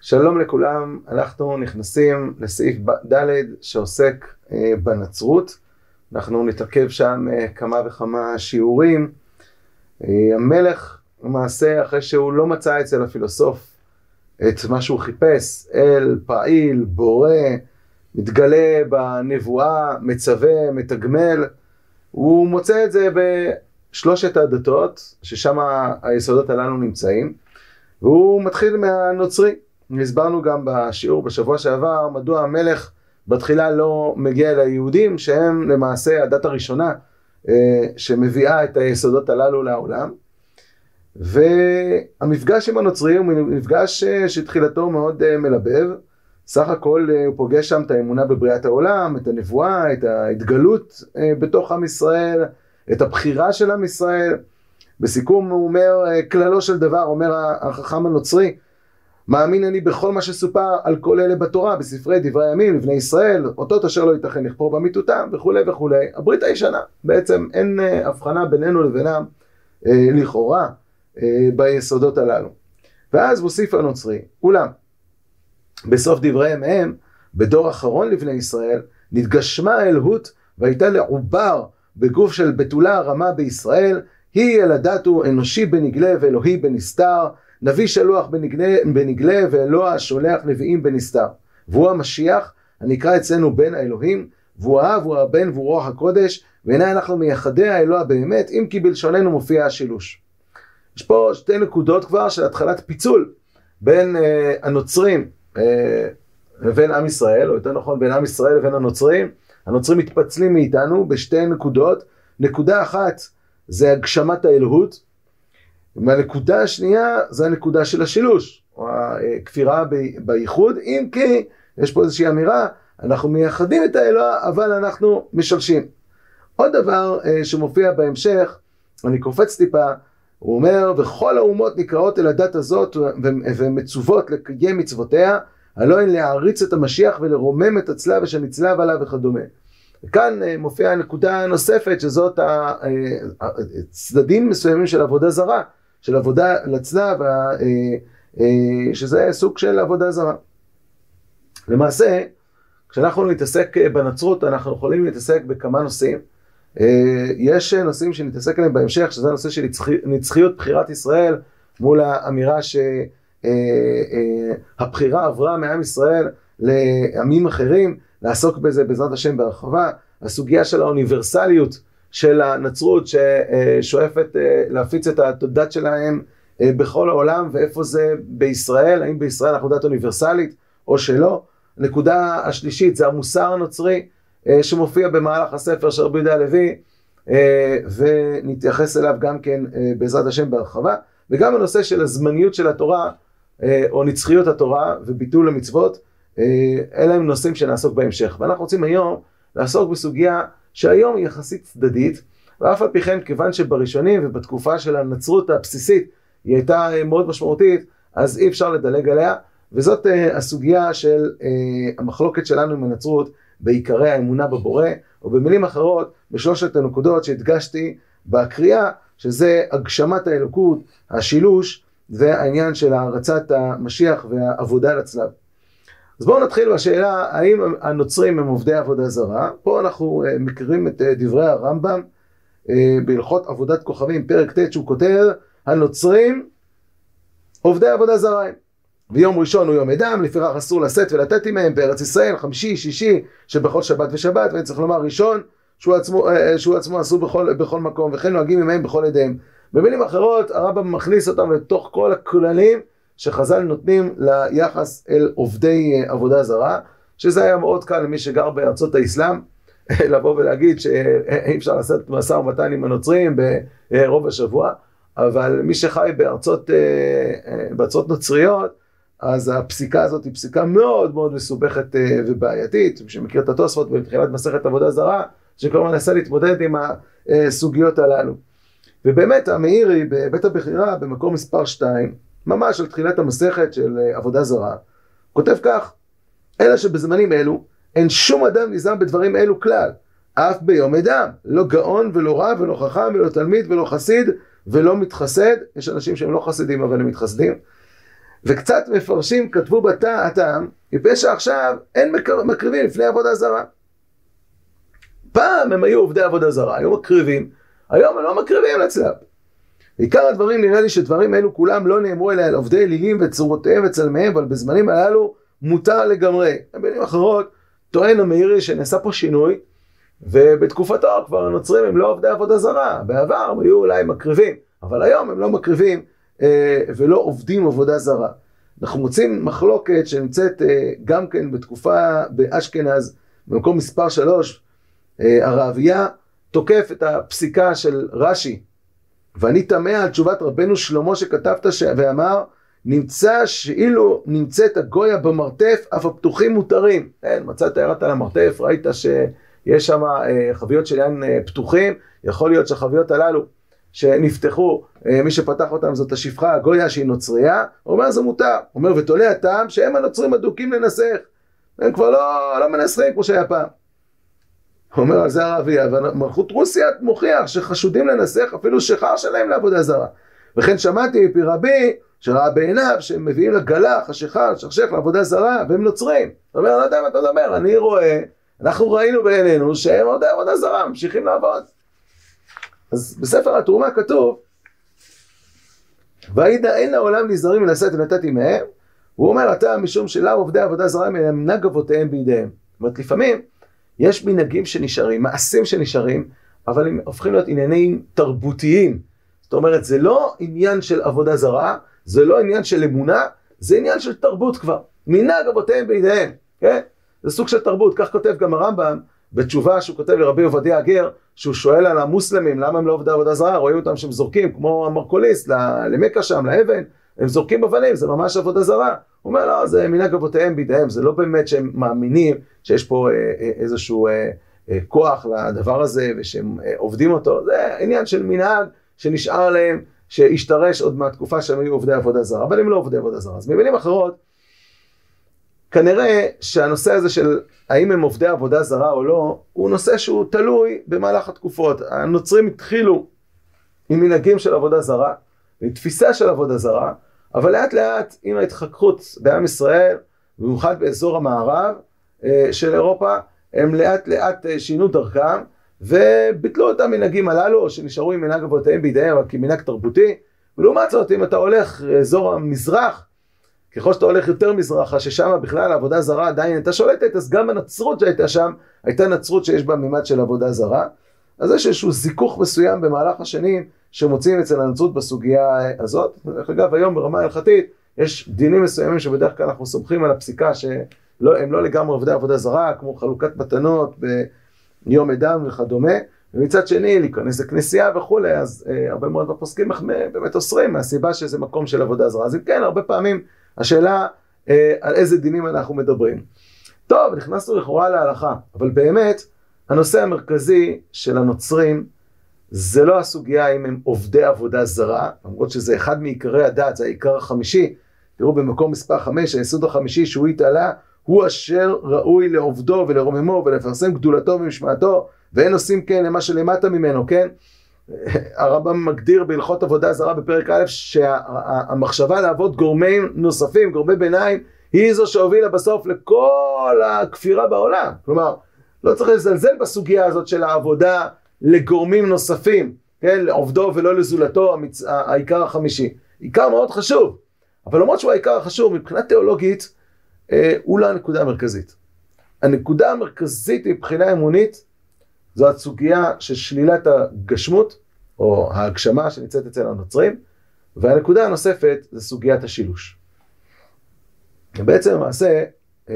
שלום לכולם, אנחנו נכנסים לסעיף ד' שעוסק אה, בנצרות. אנחנו נתעכב שם אה, כמה וכמה שיעורים. אה, המלך למעשה אחרי שהוא לא מצא אצל הפילוסוף את מה שהוא חיפש, אל פעיל, בורא, מתגלה בנבואה, מצווה, מתגמל, הוא מוצא את זה בשלושת הדתות, ששם היסודות הללו נמצאים, והוא מתחיל מהנוצרי. הסברנו גם בשיעור בשבוע שעבר מדוע המלך בתחילה לא מגיע אל היהודים שהם למעשה הדת הראשונה אה, שמביאה את היסודות הללו לעולם והמפגש עם הנוצרים הוא מפגש אה, שתחילתו מאוד אה, מלבב סך הכל הוא פוגש שם את האמונה בבריאת העולם, את הנבואה, את ההתגלות בתוך עם ישראל, את הבחירה של עם ישראל. בסיכום הוא אומר, כללו של דבר, אומר החכם הנוצרי, מאמין אני בכל מה שסופר על כל אלה בתורה, בספרי דברי הימים לבני ישראל, אותות אשר לא ייתכן לכפור במיתותם וכולי וכולי. הברית הישנה, בעצם אין אה, הבחנה בינינו לבינם אה, לכאורה אה, ביסודות הללו. ואז מוסיף הנוצרי, אולם בסוף דבריהם הם, בדור אחרון לבני ישראל, נתגשמה האלהות והייתה לעובר בגוף של בתולה רמה בישראל, היא ילדתו אנושי בנגלה ואלוהי בנסתר, נביא שלוח בנגלה, בנגלה ואלוה שולח נביאים בנסתר. והוא המשיח הנקרא אצלנו בן האלוהים, והוא האב, והוא הבן, והוא רוח הקודש, והנה אנחנו מייחדי האלוה באמת, אם כי בלשוננו מופיע השילוש. יש פה שתי נקודות כבר של התחלת פיצול בין אה, הנוצרים אה, עם ישראל, או יותר נכון בין עם ישראל לבין הנוצרים. הנוצרים מתפצלים מאיתנו בשתי נקודות. נקודה אחת זה הגשמת האלוהות, והנקודה השנייה זה הנקודה של השילוש, או הכפירה בייחוד, אם כי יש פה איזושהי אמירה, אנחנו מייחדים את האלוה, אבל אנחנו משלשים. עוד דבר אה, שמופיע בהמשך, אני קופץ טיפה, הוא אומר, וכל האומות נקראות אל הדת הזאת ומצוות לקיים מצוותיה, הלא הן להעריץ את המשיח ולרומם את הצלב אשר נצלב עליו וכדומה. וכאן אה, מופיעה נקודה נוספת שזאת הצדדים אה, מסוימים של עבודה זרה. של עבודה לצלב, אה, אה, שזה סוג של עבודה זרה. למעשה, כשאנחנו נתעסק בנצרות, אנחנו יכולים להתעסק בכמה נושאים. אה, יש נושאים שנתעסק עליהם בהמשך, שזה הנושא של נצחיות בחירת ישראל, מול האמירה שהבחירה עברה מעם ישראל לעמים אחרים, לעסוק בזה בעזרת השם בהרחבה. הסוגיה של האוניברסליות של הנצרות ששואפת אה, להפיץ את הדת שלהם אה, בכל העולם ואיפה זה בישראל, האם בישראל אנחנו דת אוניברסלית או שלא. הנקודה השלישית זה המוסר הנוצרי אה, שמופיע במהלך הספר של רבי יהודה הלוי ונתייחס אליו גם כן בעזרת השם בהרחבה וגם הנושא של הזמניות של התורה או נצחיות התורה וביטול המצוות אלה הם נושאים שנעסוק בהמשך ואנחנו רוצים היום לעסוק בסוגיה שהיום היא יחסית צדדית, ואף על פי כן, כיוון שבראשונים ובתקופה של הנצרות הבסיסית היא הייתה אה, מאוד משמעותית, אז אי אפשר לדלג עליה, וזאת uh, הסוגיה של uh, המחלוקת שלנו עם הנצרות בעיקרי האמונה בבורא, או במילים אחרות, בשלושת הנקודות שהדגשתי בקריאה, שזה הגשמת האלוקות, השילוש, והעניין של הערצת המשיח והעבודה לצלב. אז בואו נתחיל בשאלה האם הנוצרים הם עובדי עבודה זרה. פה אנחנו uh, מכירים את uh, דברי הרמב"ם uh, בהלכות עבודת כוכבים, פרק ט' שהוא כותב, הנוצרים עובדי עבודה זרה הם. ויום ראשון הוא יום אדם, לפיכך אסור לשאת ולתת עמהם בארץ ישראל, חמישי, שישי, שבכל שבת ושבת, ואני צריך לומר ראשון, שהוא עצמו, שהוא עצמו אסור בכל, בכל מקום, וכן נוהגים עמהם בכל ידיהם. במילים אחרות, הרמב"ם מכניס אותם לתוך כל הכללים שחז"ל נותנים ליחס אל עובדי אה, עבודה זרה, שזה היה מאוד קל למי שגר בארצות האסלאם, לבוא ולהגיד שאי אפשר לעשות משא ומתן עם הנוצרים ברוב השבוע, אבל מי שחי בארצות, אה, אה, בארצות נוצריות, אז הפסיקה הזאת היא פסיקה מאוד מאוד מסובכת ובעייתית, מי שמכיר את התוספות בתחילת מסכת עבודה זרה, שכל מנסה להתמודד עם הסוגיות הללו. ובאמת המאירי בבית הבחירה במקום מספר 2, ממש על תחילת המסכת של אה, עבודה זרה, כותב כך, אלא שבזמנים אלו אין שום אדם נזהר בדברים אלו כלל, אף ביום אדם, לא גאון ולא רב ולא חכם ולא תלמיד ולא חסיד ולא מתחסד, יש אנשים שהם לא חסידים אבל הם מתחסדים, וקצת מפרשים כתבו בתא הטעם, מפני שעכשיו אין מקריבים לפני עבודה זרה. פעם הם היו עובדי עבודה זרה, היו מקריבים, היום הם לא מקריבים לצלב. עיקר הדברים נראה לי שדברים אלו כולם לא נאמרו אלא על עובדי אלילים וצורותיהם וצלמיהם, אבל בזמנים הללו מותר לגמרי. במילים אחרות, טוען המאירי שנעשה פה שינוי, ובתקופתו כבר הנוצרים הם לא עובדי עבודה זרה, בעבר הם היו אולי מקריבים, אבל היום הם לא מקריבים אה, ולא עובדים עבודה זרה. אנחנו מוצאים מחלוקת שנמצאת אה, גם כן בתקופה באשכנז, במקום מספר שלוש, אה, הרעביה תוקף את הפסיקה של רש"י, ואני תמה על תשובת רבנו שלמה שכתבת ש... ואמר, נמצא שאילו נמצאת הגויה במרתף, אף הפתוחים מותרים. כן, מצאת, ירדת על המרתף, ראית שיש שם אה, חביות של יין אה, פתוחים, יכול להיות שהחביות הללו שנפתחו, אה, מי שפתח אותם זאת השפחה הגויה שהיא נוצרייה, הוא אומר זה מותר. הוא אומר ותולה הטעם שהם הנוצרים אדוקים לנסח. הם כבר לא, לא מנסחים כמו שהיה פעם. אומר על זה הרבי, אבל מלכות רוסיה מוכיח שחשודים לנסח אפילו שכר שלהם לעבודה זרה. וכן שמעתי מפי רבי שראה בעיניו שהם מביאים לגלח, השכר, שכשך לעבודה זרה, והם נוצרים. הוא אומר, אני לא יודע מה אתה מדבר, אני רואה, אנחנו ראינו בעינינו שהם עובדי עבודה זרה, ממשיכים לעבוד. אז בספר התרומה כתוב, וידע אין לעולם נזהרים מלשאת ונתתי מהם, הוא אומר, אתה משום שלמה עובדי עבודה זרה מנהג אבותיהם בידיהם. זאת אומרת, לפעמים יש מנהגים שנשארים, מעשים שנשארים, אבל הם הופכים להיות עניינים תרבותיים. זאת אומרת, זה לא עניין של עבודה זרה, זה לא עניין של אמונה, זה עניין של תרבות כבר. מנהג אבותיהם בידיהם, כן? זה סוג של תרבות, כך כותב גם הרמב"ם בתשובה שהוא כותב לרבי עובדיה הגר, שהוא שואל על המוסלמים למה הם לא עובדי עבודה זרה, רואים אותם שהם זורקים כמו המרקוליסט למכה שם, לאבן, הם זורקים אבנים, זה ממש עבודה זרה. הוא אומר, לא, זה מנהג אבותיהם בידיהם, זה לא באמת שהם מאמינים שיש פה אה, אה, איזשהו אה, כוח לדבר הזה ושהם עובדים אותו, זה עניין של מנהג שנשאר להם, שהשתרש עוד מהתקופה שהם היו עובדי עבודה זרה, אבל הם לא עובדי עבודה זרה. אז במילים אחרות, כנראה שהנושא הזה של האם הם עובדי עבודה זרה או לא, הוא נושא שהוא תלוי במהלך התקופות. הנוצרים התחילו עם מנהגים של עבודה זרה, עם תפיסה של עבודה זרה, אבל לאט לאט עם ההתחככות בעם ישראל, במיוחד באזור המערב אה, של אירופה, הם לאט לאט אה, שינו דרכם וביטלו את המנהגים הללו, או שנשארו עם מנהג אבותיהם בידיהם, כמנהג תרבותי. ולעומת זאת, אם אתה הולך לאזור המזרח, ככל שאתה הולך יותר מזרחה, ששם בכלל העבודה זרה עדיין הייתה שולטת, אז גם הנצרות שהייתה שם, הייתה נצרות שיש בה מימד של עבודה זרה. אז יש איזשהו זיכוך מסוים במהלך השנים, שמוצאים אצל הנצרות בסוגיה הזאת. דרך אגב, היום ברמה ההלכתית יש דינים מסוימים שבדרך כלל אנחנו סומכים על הפסיקה שהם לא לגמרי עובדי עבודה זרה, כמו חלוקת מתנות ביום אדם וכדומה. ומצד שני, להיכנס לכנסייה וכולי, אז אה, הרבה מאוד הפוסקים באמת אוסרים מהסיבה שזה מקום של עבודה זרה. אז אם כן, הרבה פעמים השאלה אה, על איזה דינים אנחנו מדברים. טוב, נכנסנו לכאורה להלכה, אבל באמת, הנושא המרכזי של הנוצרים זה לא הסוגיה אם הם עובדי עבודה זרה, למרות שזה אחד מעיקרי הדת, זה העיקר החמישי. תראו במקום מספר חמש, היסוד החמישי שהוא התעלה, הוא אשר ראוי לעובדו ולרוממו ולפרסם גדולתו ומשמעתו, ואין עושים כן למה שלמטה ממנו, כן? הרמב"ם מגדיר בהלכות עבודה זרה בפרק א' שהמחשבה לעבוד גורמים נוספים, גורמי ביניים, היא זו שהובילה בסוף לכל הכפירה בעולם. כלומר, לא צריך לזלזל בסוגיה הזאת של העבודה לגורמים נוספים, כן, לעובדו ולא לזולתו, המצ... העיקר החמישי. עיקר מאוד חשוב, אבל למרות שהוא העיקר החשוב, מבחינה תיאולוגית, אה, הוא לא הנקודה המרכזית. הנקודה המרכזית מבחינה אמונית, זו הסוגיה של שלילת הגשמות, או ההגשמה שנמצאת אצל הנוצרים, והנקודה הנוספת זה סוגיית השילוש. בעצם למעשה, אה,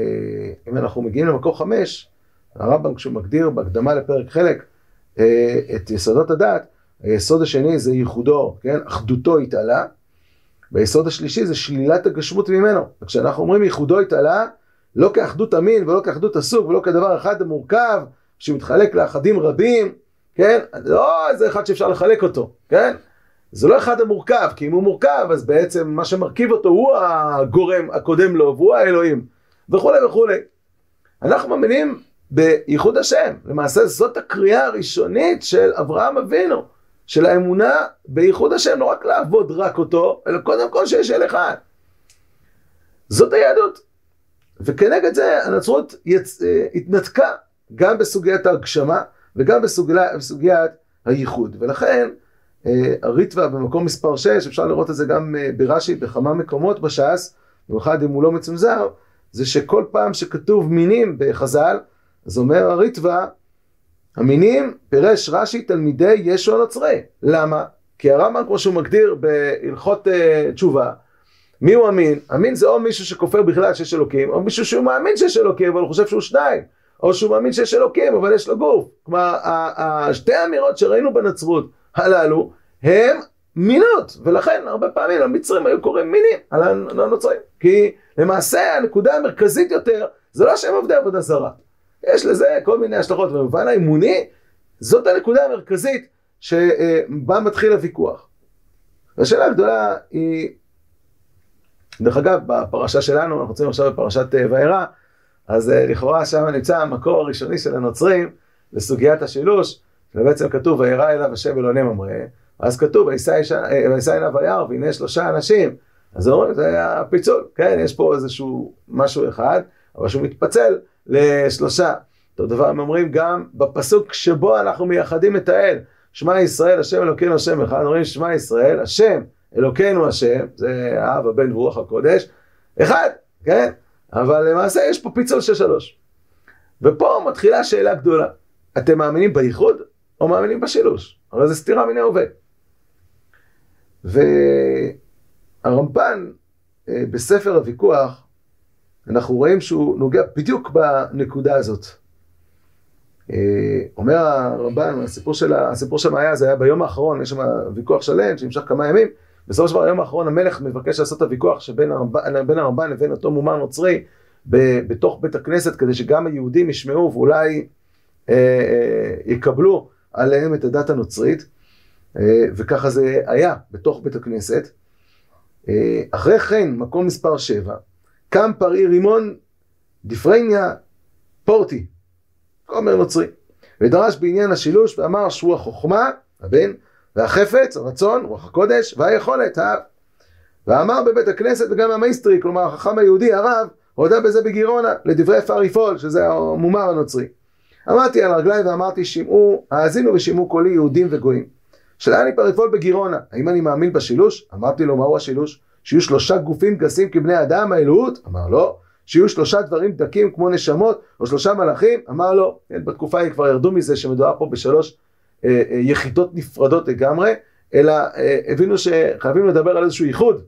אם אנחנו מגיעים למקור חמש, הרמב"ם כשהוא מגדיר בהקדמה לפרק חלק, את יסודות הדת, היסוד השני זה ייחודו, כן? אחדותו התעלה, והיסוד השלישי זה שלילת הגשמות ממנו. וכשאנחנו אומרים ייחודו התעלה, לא כאחדות המין ולא כאחדות הסוג ולא כדבר אחד המורכב שמתחלק לאחדים רבים, כן? לא איזה אחד שאפשר לחלק אותו, כן? זה לא אחד המורכב, כי אם הוא מורכב, אז בעצם מה שמרכיב אותו הוא הגורם הקודם לו, והוא האלוהים, וכולי וכולי. אנחנו מאמינים בייחוד השם. למעשה זאת הקריאה הראשונית של אברהם אבינו, של האמונה בייחוד השם, לא רק לעבוד רק אותו, אלא קודם כל שיש אל אחד. זאת היהדות. וכנגד זה הנצרות יצ... אה, התנתקה גם בסוגיית ההגשמה וגם בסוגיה, בסוגיית הייחוד. ולכן אה, הריטווה במקום מספר 6, אפשר לראות את זה גם אה, ברש"י בכמה מקומות בש"ס, במיוחד אם הוא לא מצונזר, זה שכל פעם שכתוב מינים בחז"ל, אז אומר הריטווה, המינים פירש רש"י תלמידי ישו הנוצרי. למה? כי הרמב"ם, כמו שהוא מגדיר בהלכות uh, תשובה, מי הוא אמין? אמין זה או מישהו שכופר בכלל שיש אלוקים, או מישהו שהוא מאמין שיש אלוקים, אבל הוא חושב שהוא שניים. או שהוא מאמין שיש אלוקים, אבל יש לו גוף. כלומר, שתי האמירות שראינו בנצרות הללו, הם מינות, ולכן הרבה פעמים המצרים היו קוראים מינים על הנוצרים. כי למעשה הנקודה המרכזית יותר, זה לא שהם עובדי עבודה זרה. יש לזה כל מיני השלכות, במובן האמוני, זאת הנקודה המרכזית שבה מתחיל הוויכוח. השאלה הגדולה היא, דרך אגב, בפרשה שלנו, אנחנו נמצאים עכשיו בפרשת וארא, אז לכאורה שם נמצא המקור הראשוני של הנוצרים לסוגיית השילוש, ובעצם כתוב, וירא אליו השם אלוהים אמרה, אז כתוב, וישא עיניו היער, והנה שלושה אנשים. אז אומרים, זה היה פיצול, כן, יש פה איזשהו משהו אחד, אבל שהוא מתפצל לשלושה. אותו דבר הם אומרים גם בפסוק שבו אנחנו מייחדים את האל. שמע ישראל, השם אלוקינו השם אחד, אומרים שמע ישראל, השם אלוקינו השם, זה האב, הבן ורוח הקודש, אחד, כן? אבל למעשה יש פה פיצול של שלוש. ופה מתחילה שאלה גדולה. אתם מאמינים בייחוד או מאמינים בשילוש? הרי זה סתירה מן ההווה. והרמב"ן אה, בספר הוויכוח, אנחנו רואים שהוא נוגע בדיוק בנקודה הזאת. אה, אומר הרמב"ן, הסיפור של, שם היה, זה היה ביום האחרון, יש שם ויכוח שלם שנמשך כמה ימים, בסופו של דבר היום האחרון המלך מבקש לעשות את הוויכוח שבין הרמב"ן, הרמב"ן לבין אותו מומר נוצרי בתוך בית הכנסת כדי שגם היהודים ישמעו ואולי אה, אה, יקבלו עליהם את הדת הנוצרית אה, וככה זה היה בתוך בית הכנסת. אה, אחרי כן, מקום מספר 7, קם פראי רימון דפרניה פורטי, כומר נוצרי, ודרש בעניין השילוש ואמר שהוא החוכמה, הבן, והחפץ, הרצון, רוח הקודש, והיכולת, האב. ואמר בבית הכנסת וגם המייסטרי, כלומר החכם היהודי, הרב, הודה בזה בגירונה, לדברי פריפול, שזה המומר הנוצרי. עמדתי על רגליי ואמרתי, שמעו, האזינו ושמעו קולי יהודים וגויים. שאלה אני פריפול בגירונה, האם אני מאמין בשילוש? אמרתי לו, מהו השילוש? שיהיו שלושה גופים גסים כבני אדם, האלוהות? אמר לא. שיהיו שלושה דברים דקים כמו נשמות, או שלושה מלאכים? אמר לא. בתקופה ההיא כבר ירדו מזה שמדובר פה בשלוש אה, אה, יחידות נפרדות לגמרי, אלא אה, הבינו שחייבים לדבר על איזשהו ייחוד.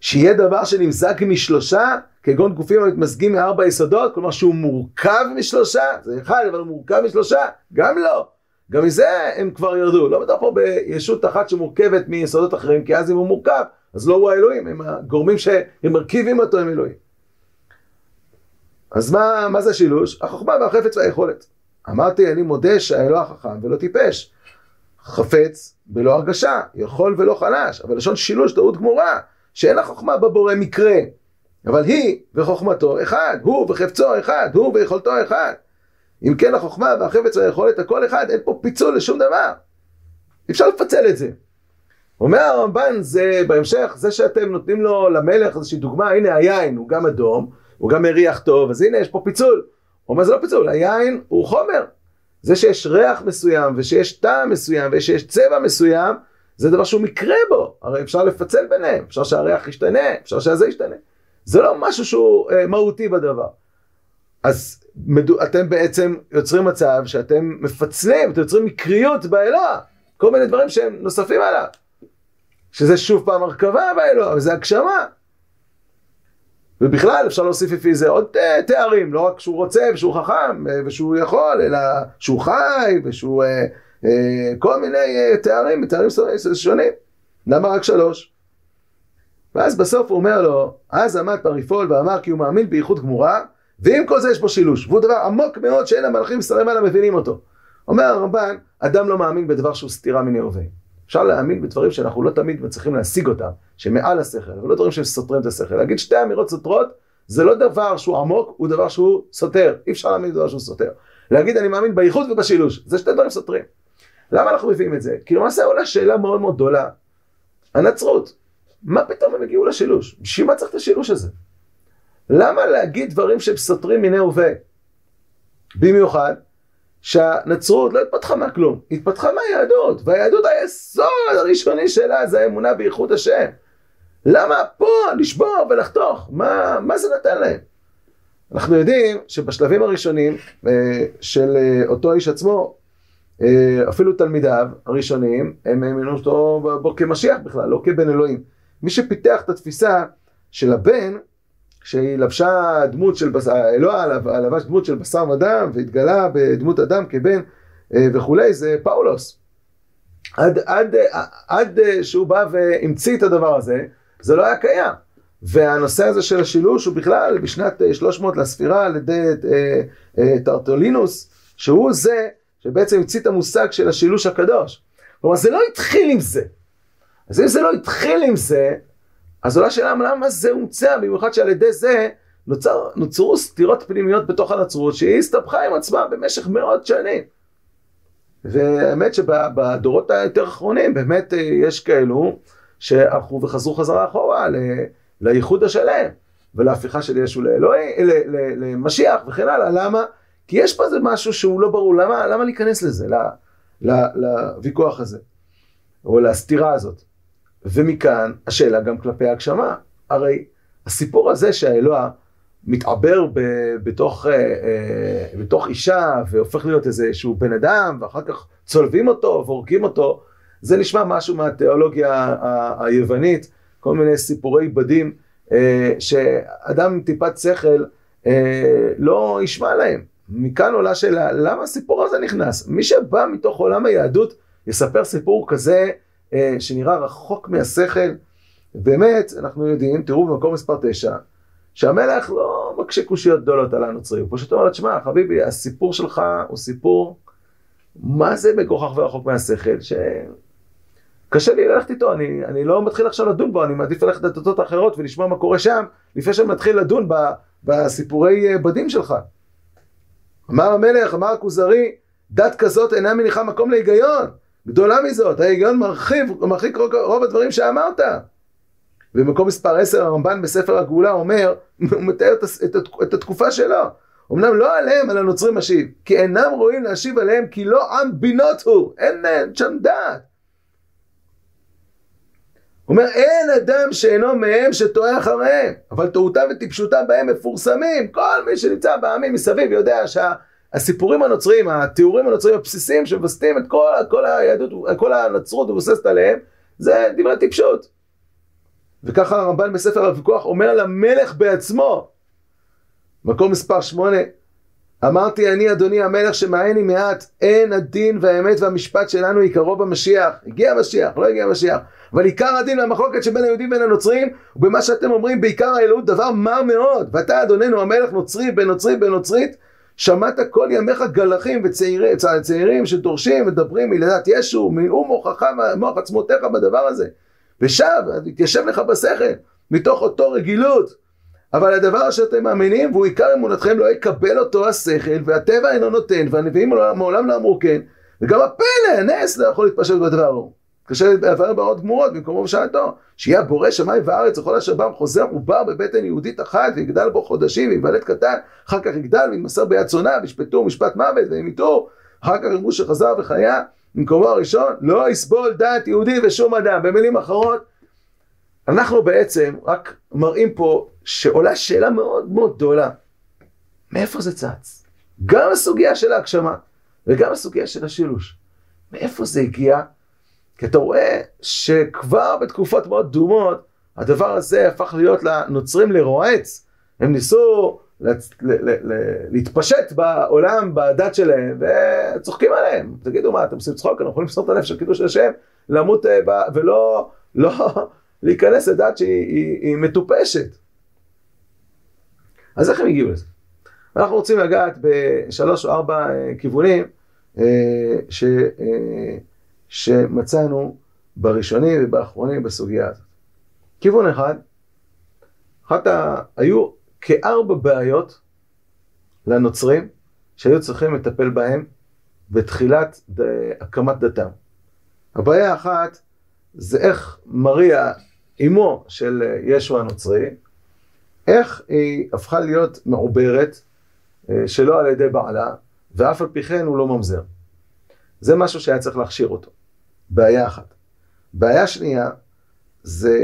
שיהיה דבר שנמזג משלושה, כגון גופים המתמזגים מארבע יסודות, כלומר שהוא מורכב משלושה, זה אחד, אבל הוא מורכב משלושה, גם לא. גם מזה הם כבר ירדו, לא מדבר פה בישות אחת שמורכבת מיסודות אחרים, כי אז אם הוא מורכב, אז לא הוא האלוהים, הם הגורמים שמרכיבים אותו הם אלוהים. אז מה, מה זה שילוש? החוכמה והחפץ והיכולת. אמרתי, אני מודה שהאלוה חכם ולא טיפש. חפץ בלא הרגשה, יכול ולא חלש, אבל לשון שילוש טעות גמורה, שאין החוכמה בבורא מקרה, אבל היא וחוכמתו אחד, הוא וחפצו אחד, הוא ויכולתו אחד. אם כן החוכמה והחפץ והיכולת הכל אחד, אין פה פיצול לשום דבר. אפשר לפצל את זה. אומר הרמב"ן, זה בהמשך, זה שאתם נותנים לו למלך איזושהי דוגמה, הנה היין הוא גם אדום, הוא גם מריח טוב, אז הנה יש פה פיצול. הוא אומר זה לא פיצול, היין הוא חומר. זה שיש ריח מסוים ושיש טעם מסוים ושיש צבע מסוים, זה דבר שהוא מקרה בו. הרי אפשר לפצל ביניהם, אפשר שהריח ישתנה, אפשר שהזה ישתנה. זה לא משהו שהוא אה, מהותי בדבר. אז אתם בעצם יוצרים מצב שאתם מפצלים, אתם יוצרים מקריות באלוה, כל מיני דברים שהם נוספים עליו. שזה שוב פעם הרכבה באלוה, וזה הגשמה. ובכלל אפשר להוסיף לפי זה עוד אה, תארים, לא רק שהוא רוצה ושהוא חכם אה, ושהוא יכול, אלא שהוא חי ושהוא אה, אה, כל מיני אה, תארים, תארים שונים. למה רק שלוש? ואז בסוף הוא אומר לו, אז עמד פריפול ואמר כי הוא מאמין בייחוד גמורה, ועם כל זה יש בו שילוש, והוא דבר עמוק מאוד שאין המלאכים שרי מעלה מבינים אותו. אומר הרמב"ן, אדם לא מאמין בדבר שהוא סתירה מני הווה. אפשר להאמין בדברים שאנחנו לא תמיד מצליחים להשיג אותם, שמעל השכל, אבל לא דברים שהם סותרים את השכל. להגיד שתי אמירות סותרות, זה לא דבר שהוא עמוק, הוא דבר שהוא סותר. אי אפשר להאמין בדבר שהוא סותר. להגיד אני מאמין בייחוד ובשילוש, זה שתי דברים סותרים. למה אנחנו מביאים את זה? כי למעשה עולה שאלה מאוד מאוד גדולה. הנצרות, מה פתאום הם הגיעו לשילוש? בשביל מה צריך את השילוש הזה? למה להגיד דברים שהם סותרים מיני וביה? במיוחד שהנצרות לא התפתחה מהכלום, התפתחה מהיהדות, והיהדות היסוד הראשוני שלה זה האמונה בייחוד השם. למה פה לשבור ולחתוך? מה, מה זה נתן להם? אנחנו יודעים שבשלבים הראשונים אה, של אה, אותו איש עצמו, אה, אפילו תלמידיו הראשונים, הם האמינו אותו בו כמשיח בכלל, לא כבן אלוהים. מי שפיתח את התפיסה של הבן, שהיא לבשה דמות של בשר, אלוה לבש דמות של בשר ודם והתגלה בדמות אדם כבן וכולי, זה פאולוס. עד, עד, עד שהוא בא והמציא את הדבר הזה, זה לא היה קיים. והנושא הזה של השילוש הוא בכלל בשנת 300 לספירה על ידי טרטולינוס, שהוא זה שבעצם המציא את המושג של השילוש הקדוש. כלומר, זה לא התחיל עם זה. אז אם זה לא התחיל עם זה, אז עולה שאלה למה זה הומצא, במיוחד שעל ידי זה נוצר, נוצרו סתירות פנימיות בתוך הנצרות, שהיא הסתבכה עם עצמה במשך מאות שנים. והאמת שבדורות היותר אחרונים באמת יש כאלו שהלכו וחזרו חזרה אחורה לייחוד השלם ולהפיכה של ישו לאלוהי, למשיח וכן הלאה. למה? כי יש פה איזה משהו שהוא לא ברור, למה, למה להיכנס לזה, לוויכוח הזה, או לסתירה הזאת. ומכאן השאלה גם כלפי ההגשמה. הרי הסיפור הזה שהאלוה מתעבר ב, בתוך, אה, אה, בתוך אישה והופך להיות איזה שהוא בן אדם ואחר כך צולבים אותו והורגים אותו, זה נשמע משהו מהתיאולוגיה היוונית, כל מיני סיפורי בדים אה, שאדם עם טיפת שכל אה, לא ישמע להם. מכאן עולה שאלה, למה הסיפור הזה נכנס? מי שבא מתוך עולם היהדות יספר סיפור כזה שנראה רחוק מהשכל. באמת, אנחנו יודעים, תראו במקום מספר 9, שהמלך לא מקשה קושיות גדולות על הנוצרי, הוא פשוט אומר לו, תשמע, חביבי, הסיפור שלך הוא סיפור, מה זה מגוחך ורחוק מהשכל, שקשה לי ללכת איתו, אני, אני לא מתחיל עכשיו לדון בו, אני מעדיף ללכת לדתות האחרות ולשמוע מה קורה שם, לפני שאני מתחיל לדון ב, בסיפורי בדים שלך. אמר המלך, אמר הכוזרי, דת כזאת אינה מניחה מקום להיגיון. גדולה מזאת, ההיגיון מרחיב, מרחיק רוב הדברים שאמרת. במקום מספר 10 הרמב"ן בספר הגאולה אומר, הוא מתאר את, את, את התקופה שלו. אמנם לא עליהם, על הנוצרים משיב, כי אינם רואים להשיב עליהם, כי לא עם בינות הוא, אין שם דעת. אומר, אין אדם שאינו מהם שטועה אחריהם, אבל טעותם וטיפשותם בהם מפורסמים. כל מי שנמצא בעמים מסביב יודע שהסיפורים הנוצריים, התיאורים הנוצריים הבסיסיים שמווסתים את כל, כל היהדות, כל הנצרות מבוססת עליהם, זה דברי טיפשות. וככה הרמב"ן בספר הוויכוח אומר למלך בעצמו, מקום מספר שמונה, אמרתי אני אדוני המלך שמעני מעט, אין הדין והאמת והמשפט שלנו עיקרו במשיח. הגיע המשיח, לא הגיע המשיח. אבל עיקר הדין והמחלוקת שבין היהודים ובין הנוצרים, ובמה שאתם אומרים בעיקר האלוהות דבר מר מאוד. ואתה אדוננו המלך נוצרי בן נוצרי בן נוצרית, שמעת כל ימיך גלחים וצעירים וצעירים שדורשים ומדברים מלידת ישו, מילאו מוחך, מוח עצמותיך בדבר הזה. ושב, תתיישב לך בשכל, מתוך אותו רגילות. אבל הדבר שאתם מאמינים, והוא עיקר אמונתכם, לא יקבל אותו השכל, והטבע אינו נותן, והנביאים מעולם לא אמרו כן, וגם הפלא, הנס, לא יכול להתפשט בדבר ההוא. קשה לעבר ברות גמורות במקומו בשעתו, שיהיה בורא שמיים וארץ וכל אשר בם חוזר עובר בבטן יהודית אחת ויגדל בו חודשים וייוולד קטן, אחר כך יגדל ויתמסר ביד צונה וישפטו משפט מוות וימיתו, אחר כך יאמרו שחזר וחיה, במקומו הראשון לא יסבול דעת יהודי ושום אדם. במילים אחרות, אנחנו בעצם רק מראים פה שעולה שאלה מאוד מאוד גדולה, מאיפה זה צץ? גם הסוגיה של ההגשמה וגם הסוגיה של השילוש. מאיפה זה הגיע? כי אתה רואה שכבר בתקופות מאוד דומות, הדבר הזה הפך להיות לנוצרים לרועץ. הם ניסו להתפשט בעולם, בדת שלהם, וצוחקים עליהם. תגידו מה, אתם עושים צחוק? אנחנו יכולים למסור את הנפש של קידוש השם, למות אה, ולא לא, להיכנס לדת שהיא היא, היא מטופשת. אז איך הם הגיעו לזה? אנחנו רוצים לגעת בשלוש או ארבע אה, כיוונים אה, ש... שמצאנו בראשונים ובאחרונים בסוגיה הזאת. כיוון אחד, אחת ה... היו כארבע בעיות לנוצרים שהיו צריכים לטפל בהם בתחילת ד... הקמת דתם. הבעיה האחת זה איך מריה אמו של ישו הנוצרי, איך היא הפכה להיות מעוברת אה, שלא על ידי בעלה, ואף על פי כן הוא לא ממזר. זה משהו שהיה צריך להכשיר אותו. בעיה אחת. בעיה שנייה, זה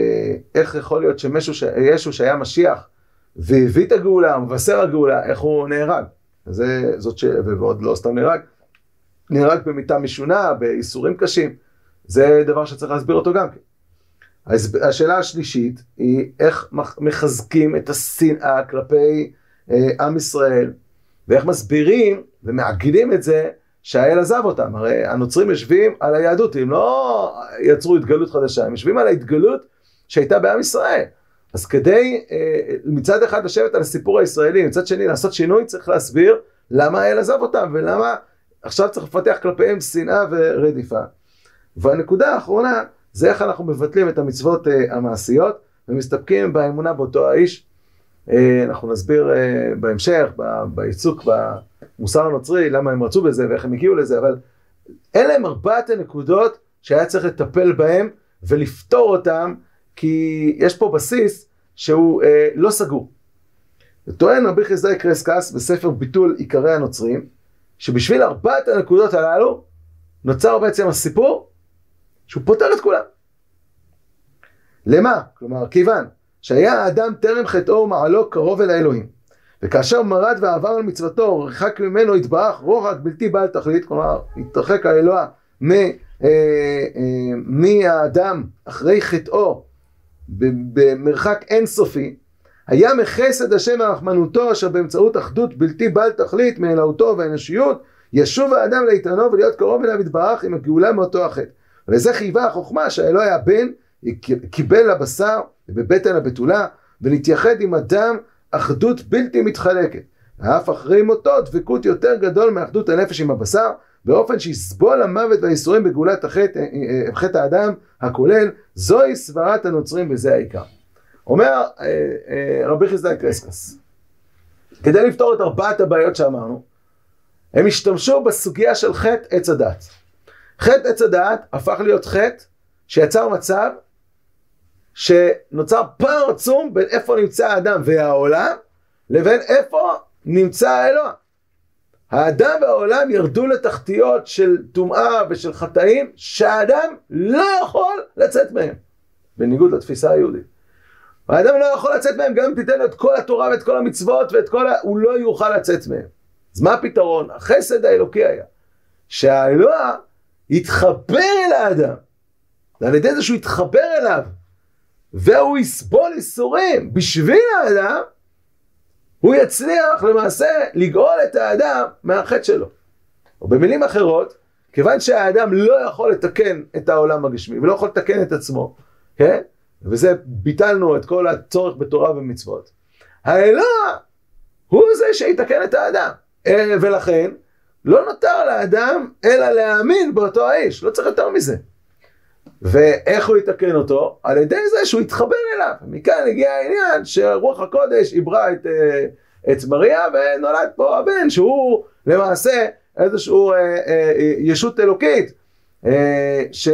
איך יכול להיות שישו שהיה משיח והביא את הגאולה, מבשר הגאולה, איך הוא נהרג. זה, זאת ש... ועוד לא סתם נהרג, נהרג במיטה משונה, בייסורים קשים. זה דבר שצריך להסביר אותו גם כן. השאלה השלישית היא איך מחזקים את השנאה כלפי אה, עם ישראל, ואיך מסבירים ומעגלים את זה שהאל עזב אותם. הרי הנוצרים יושבים על היהדות, הם לא יצרו התגלות חדשה, הם יושבים על ההתגלות שהייתה בעם ישראל. אז כדי אה, מצד אחד לשבת על הסיפור הישראלי, מצד שני לעשות שינוי, צריך להסביר למה האל עזב אותם ולמה עכשיו צריך לפתח כלפיהם שנאה ורדיפה. והנקודה האחרונה זה איך אנחנו מבטלים את המצוות uh, המעשיות ומסתפקים באמונה באותו האיש. Uh, אנחנו נסביר uh, בהמשך, בעיסוק במוסר הנוצרי, למה הם רצו בזה ואיך הם הגיעו לזה, אבל אלה הם ארבעת הנקודות שהיה צריך לטפל בהם ולפתור אותם, כי יש פה בסיס שהוא uh, לא סגור. טוען רבי חסדאי קרסקס בספר ביטול עיקרי הנוצרים, שבשביל ארבעת הנקודות הללו נוצר בעצם הסיפור שהוא פותר את כולם. למה? כלומר, כיוון שהיה האדם טרם חטאו ומעלו קרוב אל האלוהים. וכאשר מרד ועבר על מצוותו, רחק ממנו יתברך רוחק בלתי בעל תכלית, כלומר, התרחק האלוה אה, אה, מהאדם אחרי חטאו במרחק אינסופי, היה מחסד השם ורחמנותו אשר באמצעות אחדות בלתי בעל תכלית מאלוהותו והאנושיות, ישוב האדם לאיתנו ולהיות קרוב אליו יתברך עם הגאולה מאותו החטא. ולזה חייבה החוכמה שהאלוה היה בן, קיבל לבשר בבטן הבתולה, ולהתייחד עם אדם אחדות בלתי מתחלקת. ואף אחרי מותו דבקות יותר גדול מאחדות הנפש עם הבשר, באופן שיסבול המוות והייסורים בגאולת החטא, אה, אה, חטא האדם הכולל, זוהי סברת הנוצרים וזה העיקר. אומר אה, רבי חיסדאי קרסקס, כדי לפתור את ארבעת הבעיות שאמרנו, הם השתמשו בסוגיה של חטא עץ הדת. חטא עץ הדעת הפך להיות חטא שיצר מצב שנוצר פער עצום בין איפה נמצא האדם והעולם לבין איפה נמצא האלוה. האדם והעולם ירדו לתחתיות של טומאה ושל חטאים שהאדם לא יכול לצאת מהם, בניגוד לתפיסה היהודית. האדם לא יכול לצאת מהם גם אם תיתן לו את כל התורה ואת כל המצוות ואת כל ה... הוא לא יוכל לצאת מהם. אז מה הפתרון? החסד האלוקי היה שהאלוה יתחבר אל האדם. ועל ידי זה שהוא יתחבר אליו, והוא יסבול ייסורים בשביל האדם, הוא יצליח למעשה לגאול את האדם מהחטא שלו. או במילים אחרות, כיוון שהאדם לא יכול לתקן את העולם הגשמי ולא יכול לתקן את עצמו, כן? וזה ביטלנו את כל הצורך בתורה ומצוות. האלוה הוא זה שיתקן את האדם. אה, ולכן, לא נותר לאדם אלא להאמין באותו האיש, לא צריך יותר מזה. ואיך הוא יתקן אותו? על ידי זה שהוא יתחבר אליו. מכאן הגיע העניין שרוח הקודש עברה את, אה, את מריה ונולד פה הבן שהוא למעשה איזשהו אה, אה, ישות אלוקית ש,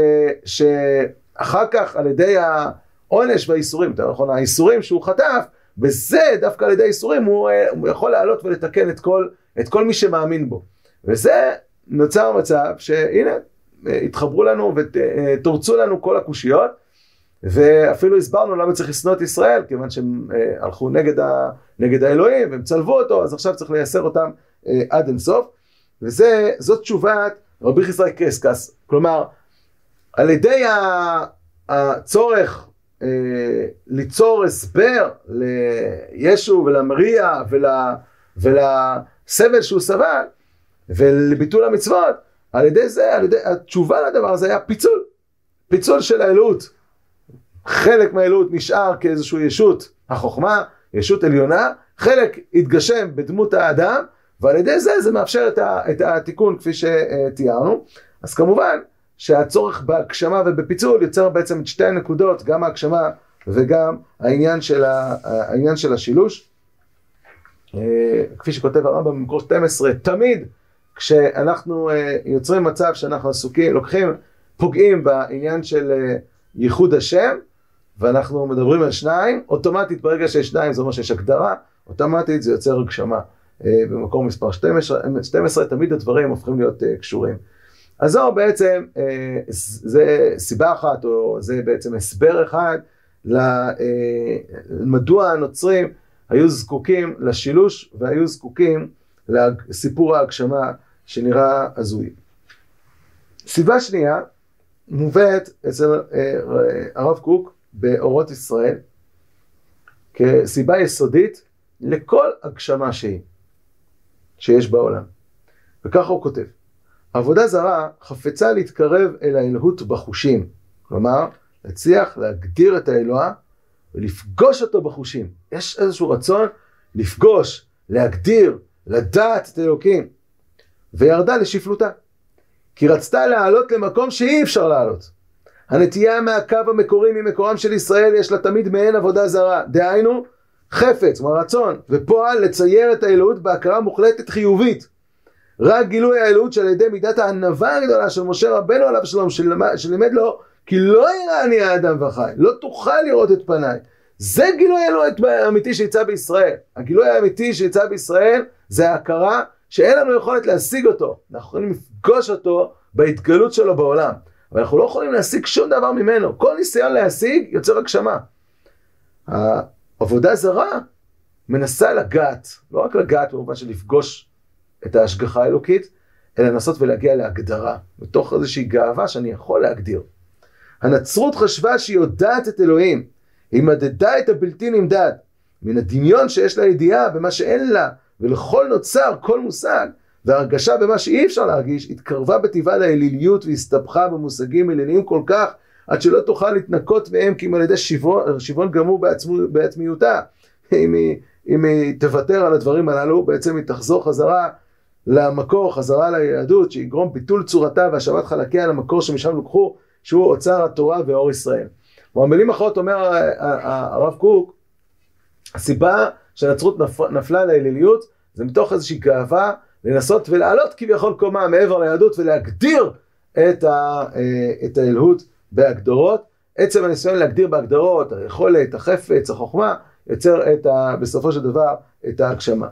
שאחר כך על ידי העונש והאיסורים, יותר נכון האיסורים שהוא חטף, בזה דווקא על ידי איסורים הוא, הוא יכול לעלות ולתקן את כל, את כל מי שמאמין בו. וזה נוצר מצב שהנה, התחברו לנו ותורצו לנו כל הקושיות, ואפילו הסברנו למה צריך לשנוא את ישראל, כיוון שהם אה, הלכו נגד, ה, נגד האלוהים והם צלבו אותו, אז עכשיו צריך לייסר אותם אה, עד אינסוף. וזאת תשובת רבי חיסראי קרסקס, כלומר, על ידי הצורך אה, ליצור הסבר לישו ולמריה ול, ולסבל שהוא סבל, ולביטול המצוות, על ידי זה, על ידי, התשובה לדבר הזה היה פיצול, פיצול של האלוהות. חלק מהאלוהות נשאר כאיזושהי ישות החוכמה, ישות עליונה, חלק התגשם בדמות האדם, ועל ידי זה זה מאפשר את, ה, את התיקון כפי שתיארנו. אז כמובן שהצורך בהגשמה ובפיצול יוצר בעצם את שתי הנקודות, גם ההגשמה וגם העניין של, ה, העניין של השילוש. אה, כפי שכותב הרמב"ם במקור 12, תמיד כשאנחנו אה, יוצרים מצב שאנחנו עסוקים, לוקחים, פוגעים בעניין של אה, ייחוד השם, ואנחנו מדברים על שניים, אוטומטית ברגע שיש שניים זה אומר שיש הגדרה, אוטומטית זה יוצר הגשמה. אה, במקום מספר 12, 12 תמיד הדברים הופכים להיות קשורים. אז זו בעצם, זה סיבה אחת, או זה בעצם הסבר אחד למדוע הנוצרים היו זקוקים לשילוש והיו זקוקים לסיפור ההגשמה שנראה הזוי. סיבה שנייה מובאת אצל הרב קוק באורות ישראל כסיבה יסודית לכל הגשמה שהיא, שיש בעולם. וככה הוא כותב: עבודה זרה חפצה להתקרב אל האלוהות בחושים, כלומר, להצליח להגדיר את האלוה ולפגוש אותו בחושים. יש איזשהו רצון לפגוש, להגדיר, לדעת את אלוקים. וירדה לשפלותה. כי רצתה לעלות למקום שאי אפשר לעלות. הנטייה מהקו המקורי ממקורם של ישראל יש לה תמיד מעין עבודה זרה. דהיינו, חפץ, כלומר רצון, ופועל לצייר את האלוהות בהכרה מוחלטת חיובית. רק גילוי האלוהות שעל ידי מידת הענווה הגדולה של משה רבנו עליו שלום, שלימד לו כי לא יראני האדם וחי, לא תוכל לראות את פניי. זה גילוי האלוהות האמיתי שיצא בישראל. הגילוי האמיתי שיצא בישראל זה ההכרה שאין לנו יכולת להשיג אותו. אנחנו יכולים לפגוש אותו בהתגלות שלו בעולם. אבל אנחנו לא יכולים להשיג שום דבר ממנו. כל ניסיון להשיג יוצר הגשמה. העבודה זרה מנסה לגעת, לא רק לגעת במובן של לפגוש את ההשגחה האלוקית, אלא לנסות ולהגיע להגדרה, מתוך איזושהי גאווה שאני יכול להגדיר. הנצרות חשבה שהיא יודעת את אלוהים, היא מדדה את הבלתי נמדד, מן הדמיון שיש לה ידיעה במה שאין לה, ולכל נוצר כל מושג, והרגשה במה שאי אפשר להרגיש, התקרבה בטבעה לאליליות והסתבכה במושגים אליליים כל כך, עד שלא תוכל להתנקות מהם כי אם על ידי שוויון גמור בעצמו, בעצמיותה. אם היא, אם היא תוותר על הדברים הללו, בעצם היא תחזור חזרה למקור, חזרה ליהדות, שיגרום ביטול צורתה והשבת חלקיה למקור שמשם לוקחו, שהוא אוצר התורה ואור ישראל. במילים אחרות אומר הרב קוק, הסיבה שנצרות נפלה לאליליות זה מתוך איזושהי גאווה לנסות ולעלות כביכול קומה מעבר ליהדות ולהגדיר את, ה, אה, את האלוהות בהגדרות. עצם הניסיון להגדיר בהגדרות, היכולת, החפץ, החוכמה, יוצר את ה, בסופו של דבר את ההגשמה.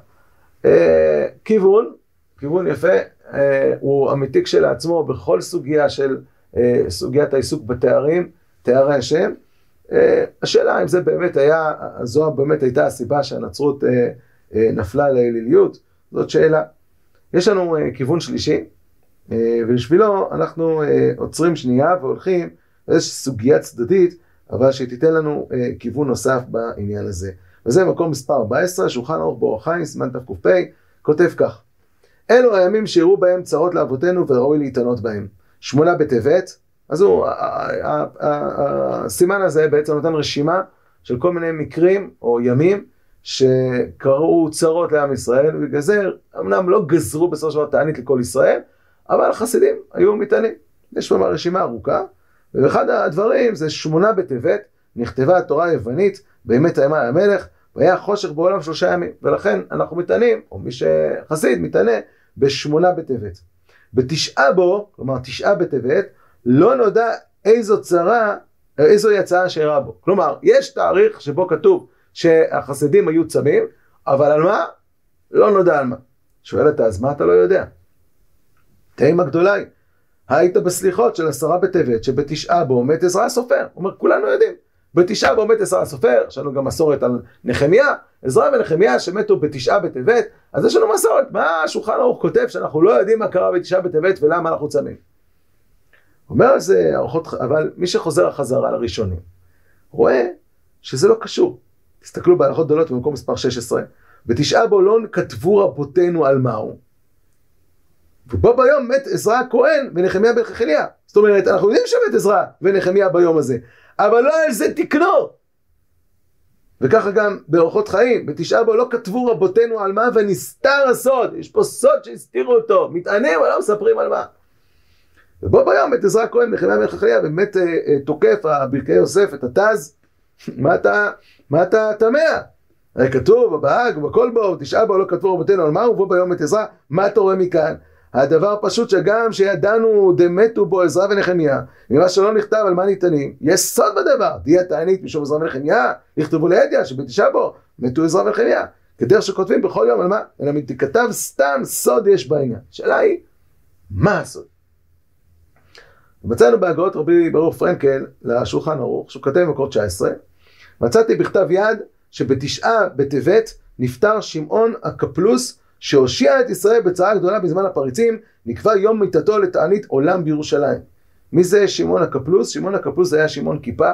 אה, כיוון, כיוון יפה, אה, הוא אמיתי כשלעצמו בכל סוגיה של סוגיית העיסוק בתארים, תארי השם. השאלה אם זה באמת היה, זו באמת הייתה הסיבה שהנצרות נפלה לאליליות, זאת שאלה. יש לנו כיוון שלישי, ובשבילו אנחנו עוצרים שנייה והולכים לאיזושהי סוגיה צדדית, אבל שתיתן לנו כיוון נוסף בעניין הזה. וזה מקום מספר 14, שולחן ערוך באורח חיים, סימן תק"פ, כותב כך: אלו הימים שיראו בהם צרות לאבותינו וראוי להתענות בהם. שמונה בטבת, אז הוא, הסימן הזה בעצם נותן רשימה של כל מיני מקרים או ימים שקראו צרות לעם ישראל, ובגלל זה אמנם לא גזרו בסופו של דבר תענית לכל ישראל, אבל החסידים היו מתענים. יש שם רשימה ארוכה, ואחד הדברים זה שמונה בטבת, נכתבה התורה היוונית באמת הימה המלך, והיה חושך בעולם שלושה ימים, ולכן אנחנו מתענים, או מי שחסיד מתענה, בשמונה בטבת. בתשעה בו, כלומר תשעה בטבת, לא נודע איזו צרה, איזו יצאה שאירע בו. כלומר, יש תאריך שבו כתוב שהחסידים היו צמים, אבל על מה? לא נודע על מה. שואלת אז מה אתה לא יודע? תימא גדולי, היית בסליחות של עשרה בטבת, שבתשעה בו מת עזרא הסופר. הוא אומר, כולנו יודעים. בתשעה בו מת עזרא הסופר, יש לנו גם מסורת על נחמיה, עזרא ונחמיה שמתו בתשעה בטבת, אז יש לנו מסורת. מה השולחן ערוך כותב שאנחנו לא יודעים מה קרה בתשעה בטבת ולמה אנחנו צמים? אומר זה ארוחות, אבל מי שחוזר החזרה לראשונים, רואה שזה לא קשור. תסתכלו בהלכות גדולות במקום מספר 16, בתשעה בו לא כתבו רבותינו על מהו. ובו ביום מת עזרא הכהן ונחמיה בן חכליה. זאת אומרת, אנחנו יודעים שמת עזרא ונחמיה ביום הזה, אבל לא על זה תקנו. וככה גם באורחות חיים, בתשעה בו לא כתבו רבותינו על מה ונסתר הסוד, יש פה סוד שהסתירו אותו, מתענים אבל לא מספרים על מה. ובו ביום מת עזרא הכהן ונחמיה בן חכליה, באמת אה, אה, תוקף הברכי יוסף את התז, מה אתה מה אתה תמה? הרי כתוב בהאג ובכל בו, תשעה בו לא כתבו רבותינו על מה ובו ביום את עזרא, מה אתה רואה מכאן? הדבר פשוט שגם שידענו דמתו בו עזרא ונחמיה, ממה שלא נכתב על מה ניתנים, יש סוד בדבר, תהיה תענית משום עזרא ונחמיה, יכתבו לידיה שבתשעה בו, מתו עזרא ונחמיה. כדרך שכותבים בכל יום על מה, אלא מתכתב סתם סוד יש בעניין. השאלה היא, מה הסוד? מצאנו בהגאות רבי ברוך פרנקל לשולחן ערוך, שהוא כותב במקור 19, מצאתי בכתב יד שבתשעה בטבת נפטר שמעון הקפלוס שהושיע את ישראל בצרה גדולה בזמן הפריצים, נקבע יום מיתתו לתענית עולם בירושלים. מי זה שמעון הקפלוס? שמעון הקפלוס היה שמעון כיפה,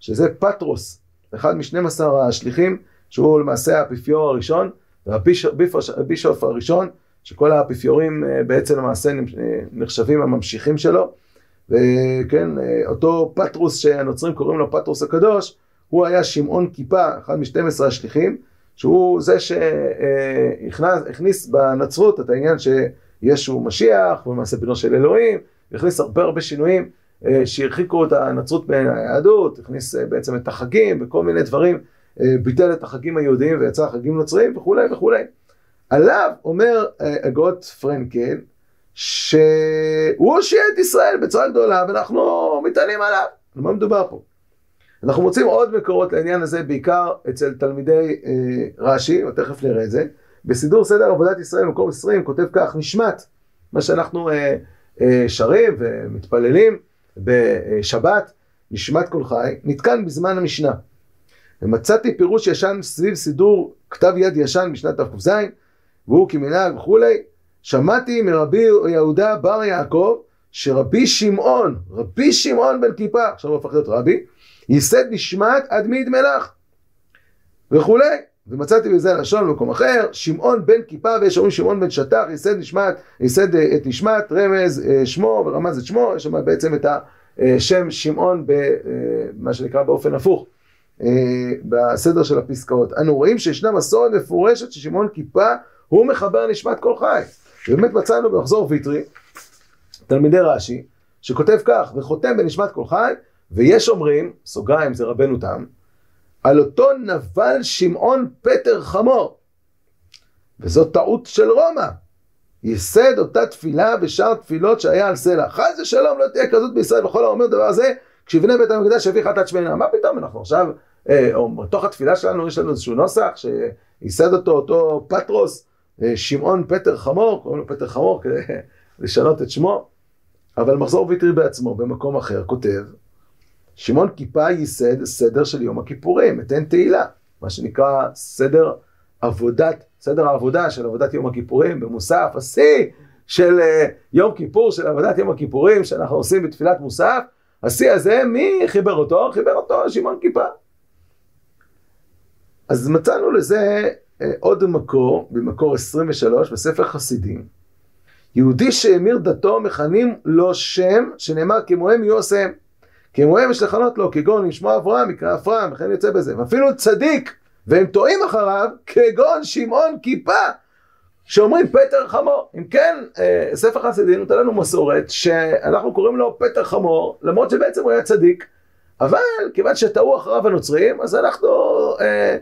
שזה פטרוס, אחד משנים עשר השליחים, שהוא למעשה האפיפיור הראשון, והבישוף הראשון, שכל האפיפיורים אה, בעצם למעשה נחשבים הממשיכים שלו. וכן, אה, אותו פטרוס שהנוצרים קוראים לו פטרוס הקדוש, הוא היה שמעון כיפה, אחד משתים עשרה השליחים, שהוא זה שהכניס בנצרות את העניין שישו משיח, הוא למעשה בנו של אלוהים, הכניס הרבה הרבה שינויים אה, שהרחיקו את הנצרות מהיהדות, הכניס אה, בעצם את החגים וכל מיני דברים, ביטל את החגים היהודיים ויצר חגים נוצריים וכולי וכולי. עליו אומר אגרות פרנקל, שהוא הושיע את ישראל בצורה גדולה ואנחנו מתעלים עליו. על מה מדובר פה? אנחנו מוצאים עוד מקורות לעניין הזה, בעיקר אצל תלמידי אה, רש"י, ותכף נראה את זה. בסידור סדר עבודת ישראל, מקום 20, כותב כך, נשמת, מה שאנחנו אה, אה, שרים ומתפללים בשבת, נשמת כל חי, נתקן בזמן המשנה. ומצאתי פירוש ישן סביב סידור כתב יד ישן משנת תק"ז, והוא כמנהג וכולי, שמעתי מרבי יהודה בר יעקב, שרבי שמעון, רבי שמעון בן כיפה, עכשיו הוא הפך להיות רבי, ייסד נשמת עד מיד מלח וכולי. ומצאתי בזה לשון במקום אחר, שמעון בן כיפה ויש אומרים שמעון בן שטח, ייסד נשמת, ייסד אה, את נשמת, רמז אה, שמו ורמז את שמו, יש שם בעצם את השם שמעון במה אה, שנקרא באופן הפוך, בסדר של הפסקאות. אנו רואים שישנה מסורת מפורשת ששמעון כיפה הוא מחבר נשמת כל חי. ובאמת מצאנו במחזור ויטרי, תלמידי רש"י, שכותב כך, וחותם בנשמת כל חי, ויש אומרים, סוגריים זה רבנו תם, על אותו נבל שמעון פטר חמור. וזאת טעות של רומא. ייסד אותה תפילה בשאר תפילות שהיה על סלע. חס ושלום לא תהיה כזאת בישראל וכל האומר דבר הזה, כשיבנה בית המקדש יביא חטאת שמנה. מה פתאום אנחנו עכשיו, אה, או בתוך התפילה שלנו יש לנו איזשהו נוסח שייסד אותו אותו פטרוס, שמעון פטר חמור, קוראים לו פטר חמור כדי לשנות את שמו, אבל מחזור ויטרי בעצמו במקום אחר כותב שמעון כיפה ייסד סדר של יום הכיפורים, אתן תהילה, מה שנקרא סדר עבודת, סדר העבודה של עבודת יום הכיפורים במוסף, השיא של uh, יום כיפור, של עבודת יום הכיפורים שאנחנו עושים בתפילת מוסף, השיא הזה, מי חיבר אותו? חיבר אותו שמעון כיפה. אז מצאנו לזה עוד מקור, במקור 23, בספר חסידים. יהודי שהמיר דתו מכנים לו שם שנאמר כמוהם יהיו עושיהם. כמוהם יש לכנות לו, כגון לשמוע אברהם, יקרא אפרים, וכן יוצא בזה. ואפילו צדיק, והם טועים אחריו, כגון שמעון כיפה, שאומרים פטר חמור. אם כן, אה, ספר חסידים נותן לנו מסורת שאנחנו קוראים לו פטר חמור, למרות שבעצם הוא היה צדיק, אבל כיוון שטעו אחריו הנוצרים, אז אנחנו אה, אה,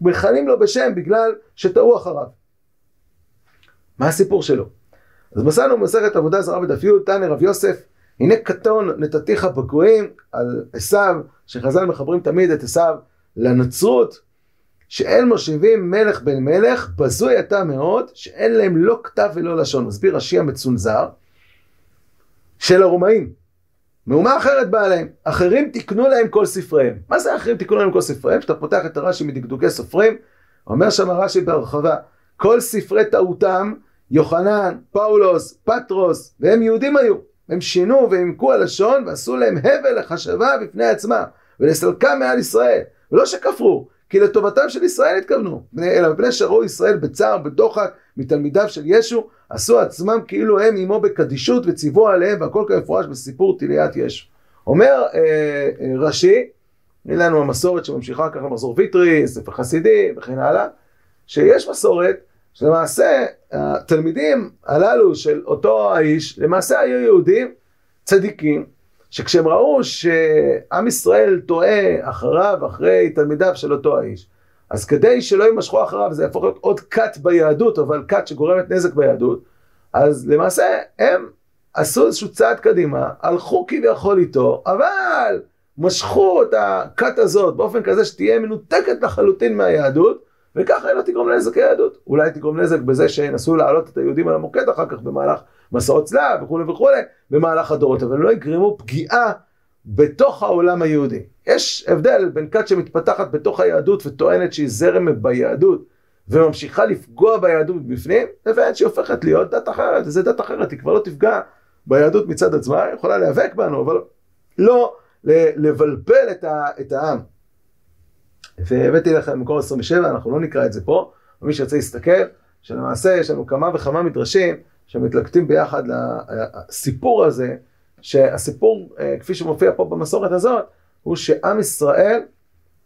מכנים לו בשם בגלל שטעו אחריו. מה הסיפור שלו? אז מסענו במסכת עבודה זרה בדף י', תנא רב יוסף, הנה קטון נתתיך בגויים על עשיו, שחז"ל מחברים תמיד את עשיו לנצרות, שאין מושיבים מלך בן מלך, בזוי אתה מאוד, שאין להם לא כתב ולא לשון. מסביר רש"י המצונזר של הרומאים. מהומה אחרת באה להם, אחרים תיקנו להם כל ספריהם. מה זה אחרים תיקנו להם כל ספריהם? כשאתה פותח את הרש"י מדקדוקי סופרים, אומר שם הרש"י בהרחבה, כל ספרי טעותם, יוחנן, פאולוס, פטרוס, והם יהודים היו. הם שינו והעמקו הלשון ועשו להם הבל לחשבה בפני עצמם ולסלקם מעל ישראל. ולא שכפרו, כי לטובתם של ישראל התכוונו, אלא מפני שראו ישראל בצער, בדוחק, מתלמידיו של ישו, עשו עצמם כאילו הם עמו בקדישות וציוו עליהם, והכל כמפורש בסיפור תליית ישו. אומר אה, אה, רש"י, הנה לנו המסורת שממשיכה ככה למחזור ויטרי, ספר חסידי וכן הלאה, שיש מסורת שלמעשה התלמידים הללו של אותו האיש למעשה היו יהודים צדיקים שכשהם ראו שעם ישראל טועה אחריו, אחרי תלמידיו של אותו האיש אז כדי שלא יימשכו אחריו זה יהפוך להיות עוד כת ביהדות אבל כת שגורמת נזק ביהדות אז למעשה הם עשו איזשהו צעד קדימה, הלכו כביכול איתו, אבל משכו את הכת הזאת באופן כזה שתהיה מנותקת לחלוטין מהיהדות, וככה היא לא תגרום לנזק היהדות. אולי תגרום נזק בזה שינסו להעלות את היהודים על המוקד אחר כך במהלך מסעות צלב וכולי וכולי, במהלך הדורות, אבל לא יגרמו פגיעה בתוך העולם היהודי. יש הבדל בין כת שמתפתחת בתוך היהדות וטוענת שהיא זרם ביהדות וממשיכה לפגוע ביהדות בפנים, לבין שהיא הופכת להיות דת אחרת, וזו דת אחרת, היא כבר לא תפגע ביהדות מצד עצמה, היא יכולה להיאבק בנו, אבל לא לבלבל את, ה, את העם. והבאתי לכם מקור 27, אנחנו לא נקרא את זה פה, ומי שירצה להסתכל, שלמעשה יש לנו כמה וכמה מדרשים שמתלקטים ביחד לסיפור הזה, שהסיפור, אה, כפי שמופיע פה במסורת הזאת, הוא שעם ישראל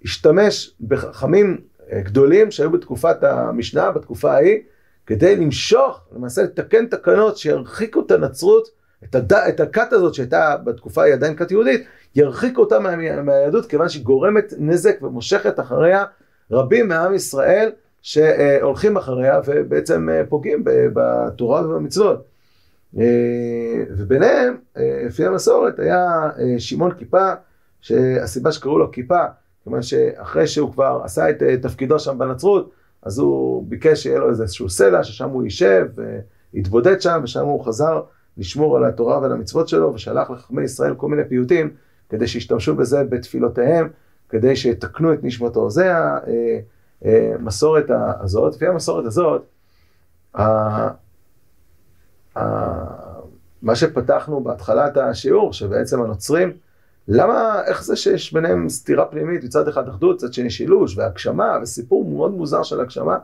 השתמש בחכמים אה, גדולים שהיו בתקופת המשנה, בתקופה ההיא, כדי למשוך, למעשה לתקן תקנות שירחיקו את הנצרות, את, הד... את הכת הזאת שהייתה בתקופה ההיא עדיין כת יהודית, ירחיקו אותה מה... מהיהדות כיוון שהיא גורמת נזק ומושכת אחריה רבים מעם ישראל שהולכים אחריה ובעצם אה, פוגעים בתורה ובמצוות. אה, וביניהם, לפי המסורת, היה שמעון כיפה, שהסיבה שקראו לו כיפה, כיוון שאחרי שהוא כבר עשה את תפקידו שם בנצרות, אז הוא ביקש שיהיה לו איזשהו סלע, ששם הוא יישב והתבודד שם, ושם הוא חזר לשמור על התורה ועל המצוות שלו, ושלח לחכמי ישראל כל מיני פיוטים, כדי שישתמשו בזה בתפילותיהם, כדי שיתקנו את נשמתו. זה המסורת הזאת. לפי המסורת הזאת, מה שפתחנו בהתחלת השיעור, שבעצם הנוצרים, למה, איך זה שיש ביניהם סתירה פנימית, מצד אחד אחדות, מצד שני שילוש והגשמה, וסיפור מאוד מוזר של הגשמה,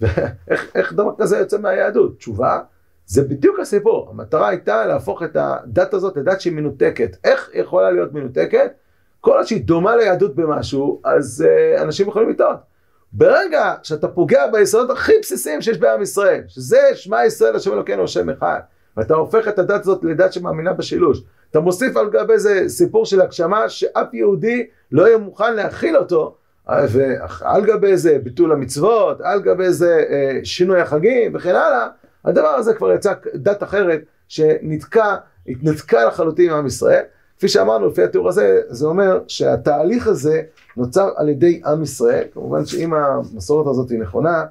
ואיך דבר כזה יוצא מהיהדות? תשובה, זה בדיוק הסיפור. המטרה הייתה להפוך את הדת הזאת לדת שהיא מנותקת. איך היא יכולה להיות מנותקת? כל עוד שהיא דומה ליהדות במשהו, אז uh, אנשים יכולים לטעות. ברגע שאתה פוגע ביסודות הכי בסיסיים שיש בעם ישראל, שזה שמע ישראל השם אלוקינו השם אחד, ואתה הופך את הדת הזאת לדת שמאמינה בשילוש, אתה מוסיף על גבי זה סיפור של הגשמה שאף יהודי לא יהיה מוכן להכיל אותו, ועל גבי זה ביטול המצוות, על גבי זה אה, שינוי החגים וכן הלאה, הדבר הזה כבר יצא דת אחרת שנתקע, התנתקה לחלוטין עם ישראל. כפי שאמרנו, לפי התיאור הזה, זה אומר שהתהליך הזה נוצר על ידי עם ישראל. כמובן שאם המסורת הזאת היא נכונה,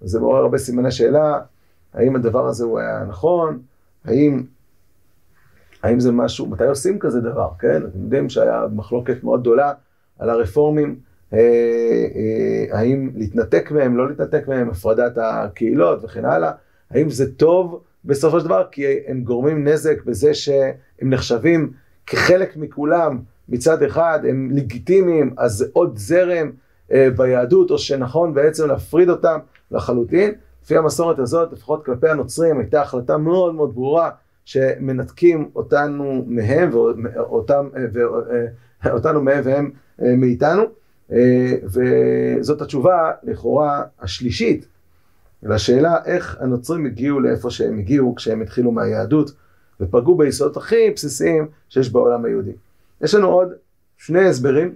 זה מעורר הרבה סימני שאלה, האם הדבר הזה הוא היה נכון, האם האם זה משהו, מתי עושים כזה דבר, כן? אתם יודעים שהיה מחלוקת מאוד גדולה על הרפורמים, אה, אה, האם להתנתק מהם, לא להתנתק מהם, הפרדת הקהילות וכן הלאה, האם זה טוב בסופו של דבר, כי הם גורמים נזק בזה שהם נחשבים כחלק מכולם מצד אחד, הם לגיטימיים, אז זה עוד זרם אה, ביהדות, או שנכון בעצם להפריד אותם לחלוטין. לפי המסורת הזאת, לפחות כלפי הנוצרים, הייתה החלטה מאוד מאוד ברורה שמנתקים אותנו מהם ואותם, ואותנו מהם והם מאיתנו. וזאת התשובה לכאורה השלישית לשאלה איך הנוצרים הגיעו לאיפה שהם הגיעו כשהם התחילו מהיהדות ופגעו ביסודות הכי בסיסיים שיש בעולם היהודי. יש לנו עוד שני הסברים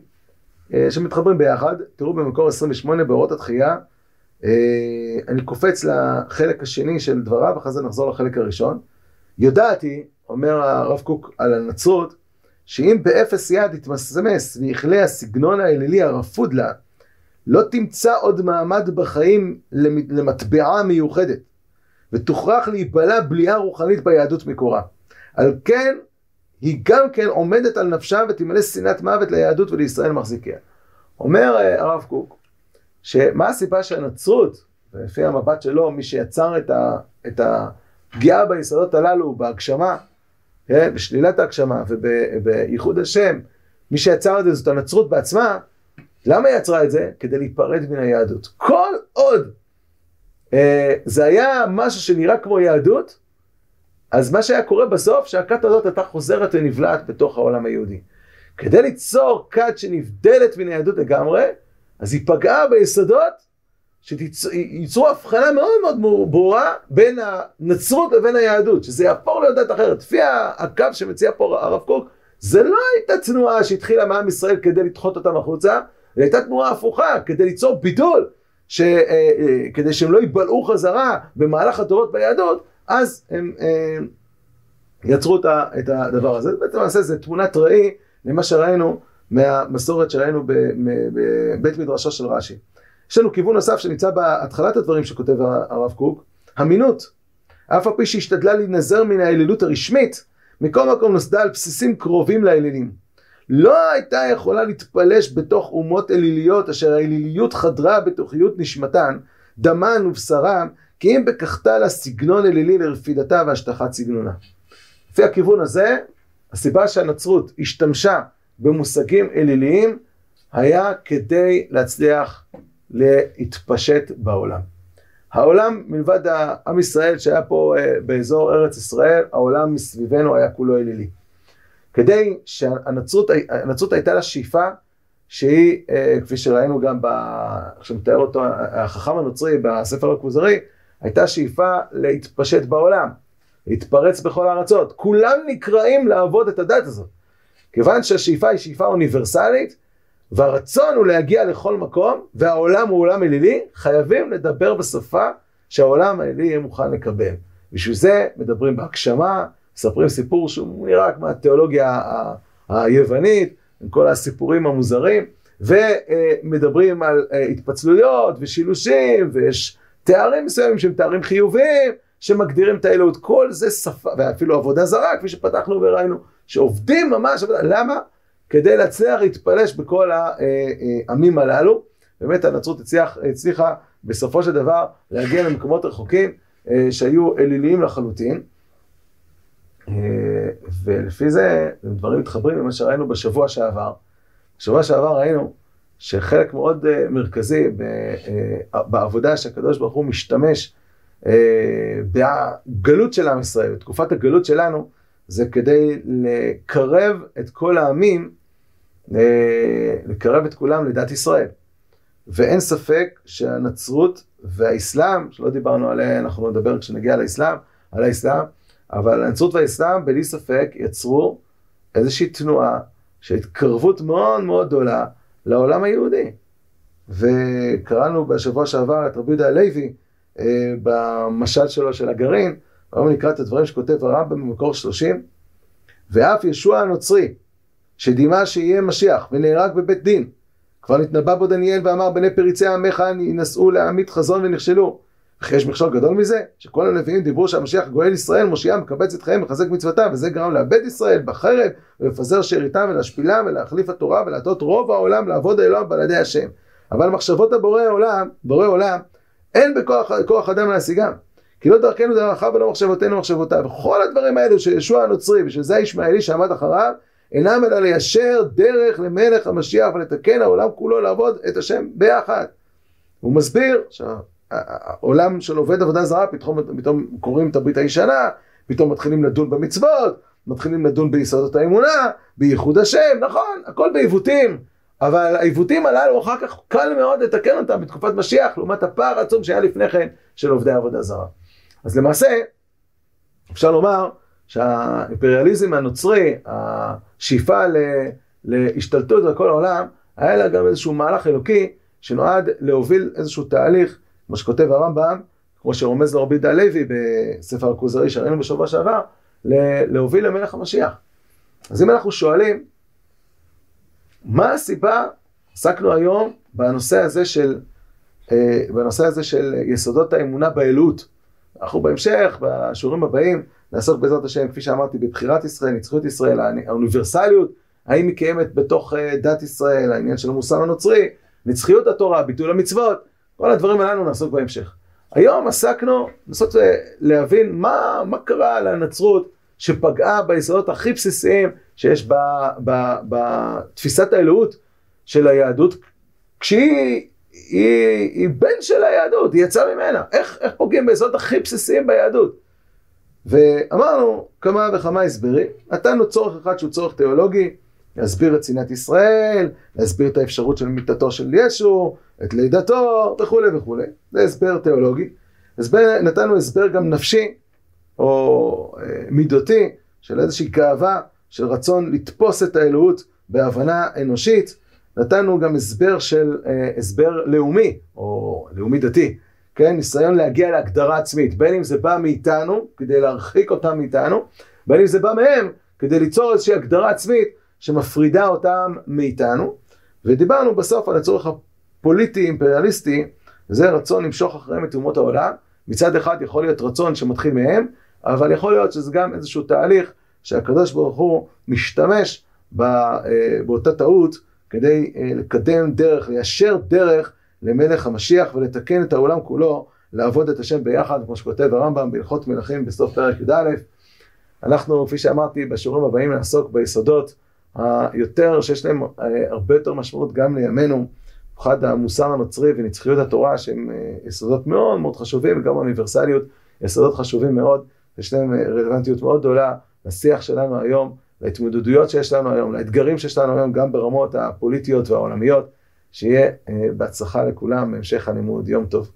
שמתחברים ביחד, תראו במקור 28 באורות התחייה, אני קופץ לחלק השני של דבריו, אחרי זה נחזור לחלק הראשון. יודעתי, אומר הרב קוק על הנצרות, שאם באפס יד יתמסמס ויכלה הסגנון האלילי הרפוד לה, לא תמצא עוד מעמד בחיים למטבעה מיוחדת, ותוכרח להיבלע בליעה רוחנית ביהדות מקורה. על כן, היא גם כן עומדת על נפשה ותמלא שנאת מוות ליהדות ולישראל מחזיקיה. אומר אה, הרב קוק, שמה הסיבה שהנצרות, לפי המבט שלו, מי שיצר את, ה, את הפגיעה ביסודות הללו, בהגשמה, כן, בשלילת ההגשמה ובייחוד השם, מי שיצר את זה זאת הנצרות בעצמה, למה היא יצרה את זה? כדי להיפרד מן היהדות. כל עוד אה, זה היה משהו שנראה כמו יהדות, אז מה שהיה קורה בסוף, שהכת הזאת הייתה חוזרת ונבלעת בתוך העולם היהודי. כדי ליצור כת שנבדלת מן היהדות לגמרי, אז היא פגעה ביסודות שייצרו הבחנה מאוד מאוד ברורה בין הנצרות לבין היהדות, שזה יהפוך להיות דת אחרת. לפי הקו שמציע פה הרב קוק, זה לא הייתה תנועה שהתחילה מעם ישראל כדי לדחות אותם החוצה, זו הייתה תנועה הפוכה, כדי ליצור בידול, ש, אה, אה, כדי שהם לא ייבלעו חזרה במהלך הדורות ביהדות, אז הם אה, יצרו את הדבר הזה. בעצם למעשה זה תמונת ראי למה שראינו מהמסורת שראינו בבית מדרשו של רש"י. יש לנו כיוון נוסף שנמצא בהתחלת הדברים שכותב הרב קוק, אמינות. אף על פי שהשתדלה להינזר מן האלילות הרשמית, מכל מקום נוסדה על בסיסים קרובים לאלילים. לא הייתה יכולה להתפלש בתוך אומות אליליות, אשר האליליות חדרה בתוכיות נשמתן, דמן ובשרם, כי אם בקחתה לה סגנון אלילי לרפידתה והשטחת סגנונה. לפי הכיוון הזה, הסיבה שהנצרות השתמשה במושגים אליליים, היה כדי להצליח להתפשט בעולם. העולם, מלבד עם ישראל שהיה פה אה, באזור ארץ ישראל, העולם מסביבנו היה כולו אלילי. כדי שהנצרות הנצרות הייתה לה שאיפה שהיא, אה, כפי שראינו גם, ב, כשמתאר אותו החכם הנוצרי בספר הכוזרי, הייתה שאיפה להתפשט בעולם, להתפרץ בכל הארצות. כולם נקראים לעבוד את הדת הזאת. כיוון שהשאיפה היא שאיפה אוניברסלית, והרצון הוא להגיע לכל מקום, והעולם הוא עולם אלילי, חייבים לדבר בשפה שהעולם האלילי יהיה מוכן לקבל. בשביל זה מדברים בהגשמה, מספרים סיפור שהוא נראה כמו התיאולוגיה היוונית, עם כל הסיפורים המוזרים, ומדברים על אה, התפצלויות ושילושים, ויש תארים מסוימים שהם תארים חיוביים, שמגדירים את האלוהות. כל זה שפה, ואפילו עבודה זרה, כפי שפתחנו וראינו, שעובדים ממש, למה? כדי להצליח להתפלש בכל העמים הללו. באמת הנצרות הצליח, הצליחה בסופו של דבר להגיע למקומות רחוקים אה, שהיו אליליים לחלוטין. אה, ולפי זה, דברים מתחברים למה שראינו בשבוע שעבר. בשבוע שעבר ראינו שחלק מאוד אה, מרכזי בעבודה שהקדוש ברוך הוא משתמש בגלות של עם ישראל, בתקופת הגלות שלנו, זה כדי לקרב את כל העמים לקרב את כולם לדת ישראל. ואין ספק שהנצרות והאסלאם, שלא דיברנו עליה, אנחנו נדבר כשנגיע לאסלאם, על האסלאם, אבל הנצרות והאסלאם בלי ספק יצרו איזושהי תנועה של התקרבות מאוד מאוד גדולה לעולם היהודי. וקראנו בשבוע שעבר את רבי יהודה הלוי אה, במשל שלו של הגרעין, היום נקרא את הדברים שכותב הרמב"ם במקור 30, ואף ישוע הנוצרי, שדימה שיהיה משיח ונהרג בבית דין. כבר נתנבא בו דניאל ואמר בני פריצי עמך ינסו להעמיד חזון ונכשלו. וכי יש מכשול גדול מזה, שכל הנביאים דיברו שהמשיח גואל ישראל, מושיע מקבץ את חייהם מחזק מצוותיו, וזה גרם לאבד ישראל בחרב, ולפזר שאריתם ולהשפילם, ולהחליף התורה, ולהטות רוב העולם לעבוד האלוהים בלעדי השם. אבל מחשבות הבורא עולם, בורא עולם, אין בכוח אדם להשיגם. כי לא דרכנו דרכיו ולא מחשבותינו מחשבותיו. כל הדברים האלו שישוע הנוצרי ושזה הישמעאלי שעמד אחריו, אינם אלא ליישר דרך למלך המשיח ולתקן העולם כולו לעבוד את השם ביחד. הוא מסביר שהעולם של עובד עבודה זרה, פתאום, פתאום קוראים את הברית הישנה, פתאום מתחילים לדון במצוות, מתחילים לדון ביסודות האמונה, בייחוד השם, נכון, הכל בעיוותים, אבל העיוותים הללו אחר כך קל מאוד לתקן אותם בתקופת משיח, לעומת הפער העצום שהיה לפני כן של עובדי עבודה זרה. אז למעשה, אפשר לומר שהאימפריאליזם הנוצרי, השאיפה להשתלטות על כל העולם, היה לה גם איזשהו מהלך אלוקי שנועד להוביל איזשהו תהליך, כמו שכותב הרמב"ם, כמו שרומז לו רבי יהודה לוי בספר הכוזרי שראינו בשבוע שעבר, להוביל למלך המשיח. אז אם אנחנו שואלים, מה הסיבה, עסקנו היום בנושא הזה של, אה, בנושא הזה של יסודות האמונה באלוהות. אנחנו בהמשך, בשיעורים הבאים, נעסוק בעזרת השם, כפי שאמרתי, בבחירת ישראל, נצחיות ישראל, האוניברסליות, האם היא קיימת בתוך אה, דת ישראל, העניין של המוסר הנוצרי, נצחיות התורה, ביטול המצוות, כל הדברים הללו נעסוק בהמשך. היום עסקנו לנסות אה, להבין מה, מה קרה לנצרות שפגעה ביסודות הכי בסיסיים שיש בתפיסת האלוהות של היהדות, כשהיא היא, היא בן של היהדות, היא יצאה ממנה. איך, איך פוגעים ביסודות הכי בסיסיים ביהדות? ואמרנו כמה וכמה הסברים, נתנו צורך אחד שהוא צורך תיאולוגי, להסביר את שנאת ישראל, להסביר את האפשרות של מיתתו של ישו, את לידתו וכולי וכולי. זה הסבר תיאולוגי. הסבר, נתנו הסבר גם נפשי, או אה, מידותי, של איזושהי גאווה, של רצון לתפוס את האלוהות בהבנה אנושית. נתנו גם הסבר של, אה, הסבר לאומי, או לאומי דתי, כן, ניסיון להגיע להגדרה עצמית, בין אם זה בא מאיתנו, כדי להרחיק אותם מאיתנו, בין אם זה בא מהם, כדי ליצור איזושהי הגדרה עצמית שמפרידה אותם מאיתנו. ודיברנו בסוף על הצורך הפוליטי אימפריאליסטי, וזה רצון למשוך אחריהם את אומות העולם. מצד אחד יכול להיות רצון שמתחיל מהם, אבל יכול להיות שזה גם איזשהו תהליך שהקדוש ברוך הוא משתמש אה, באותה טעות כדי אה, לקדם דרך, ליישר דרך למלך המשיח ולתקן את העולם כולו, לעבוד את השם ביחד, כמו שכותב הרמב"ם בהלכות מלכים בסוף פרק י"א. אנחנו, כפי שאמרתי, בשיעורים הבאים נעסוק ביסודות היותר, שיש להם אה, הרבה יותר משמעות גם לימינו, במיוחד המוסר הנוצרי ונצחיות התורה, שהם יסודות מאוד מאוד חשובים, וגם האוניברסליות, יסודות חשובים מאוד, יש להם רלוונטיות מאוד גדולה לשיח שלנו היום, להתמודדויות שיש לנו היום, לאתגרים שיש לנו היום, גם ברמות הפוליטיות והעולמיות. שיהיה בהצלחה לכולם בהמשך הלימוד. יום טוב.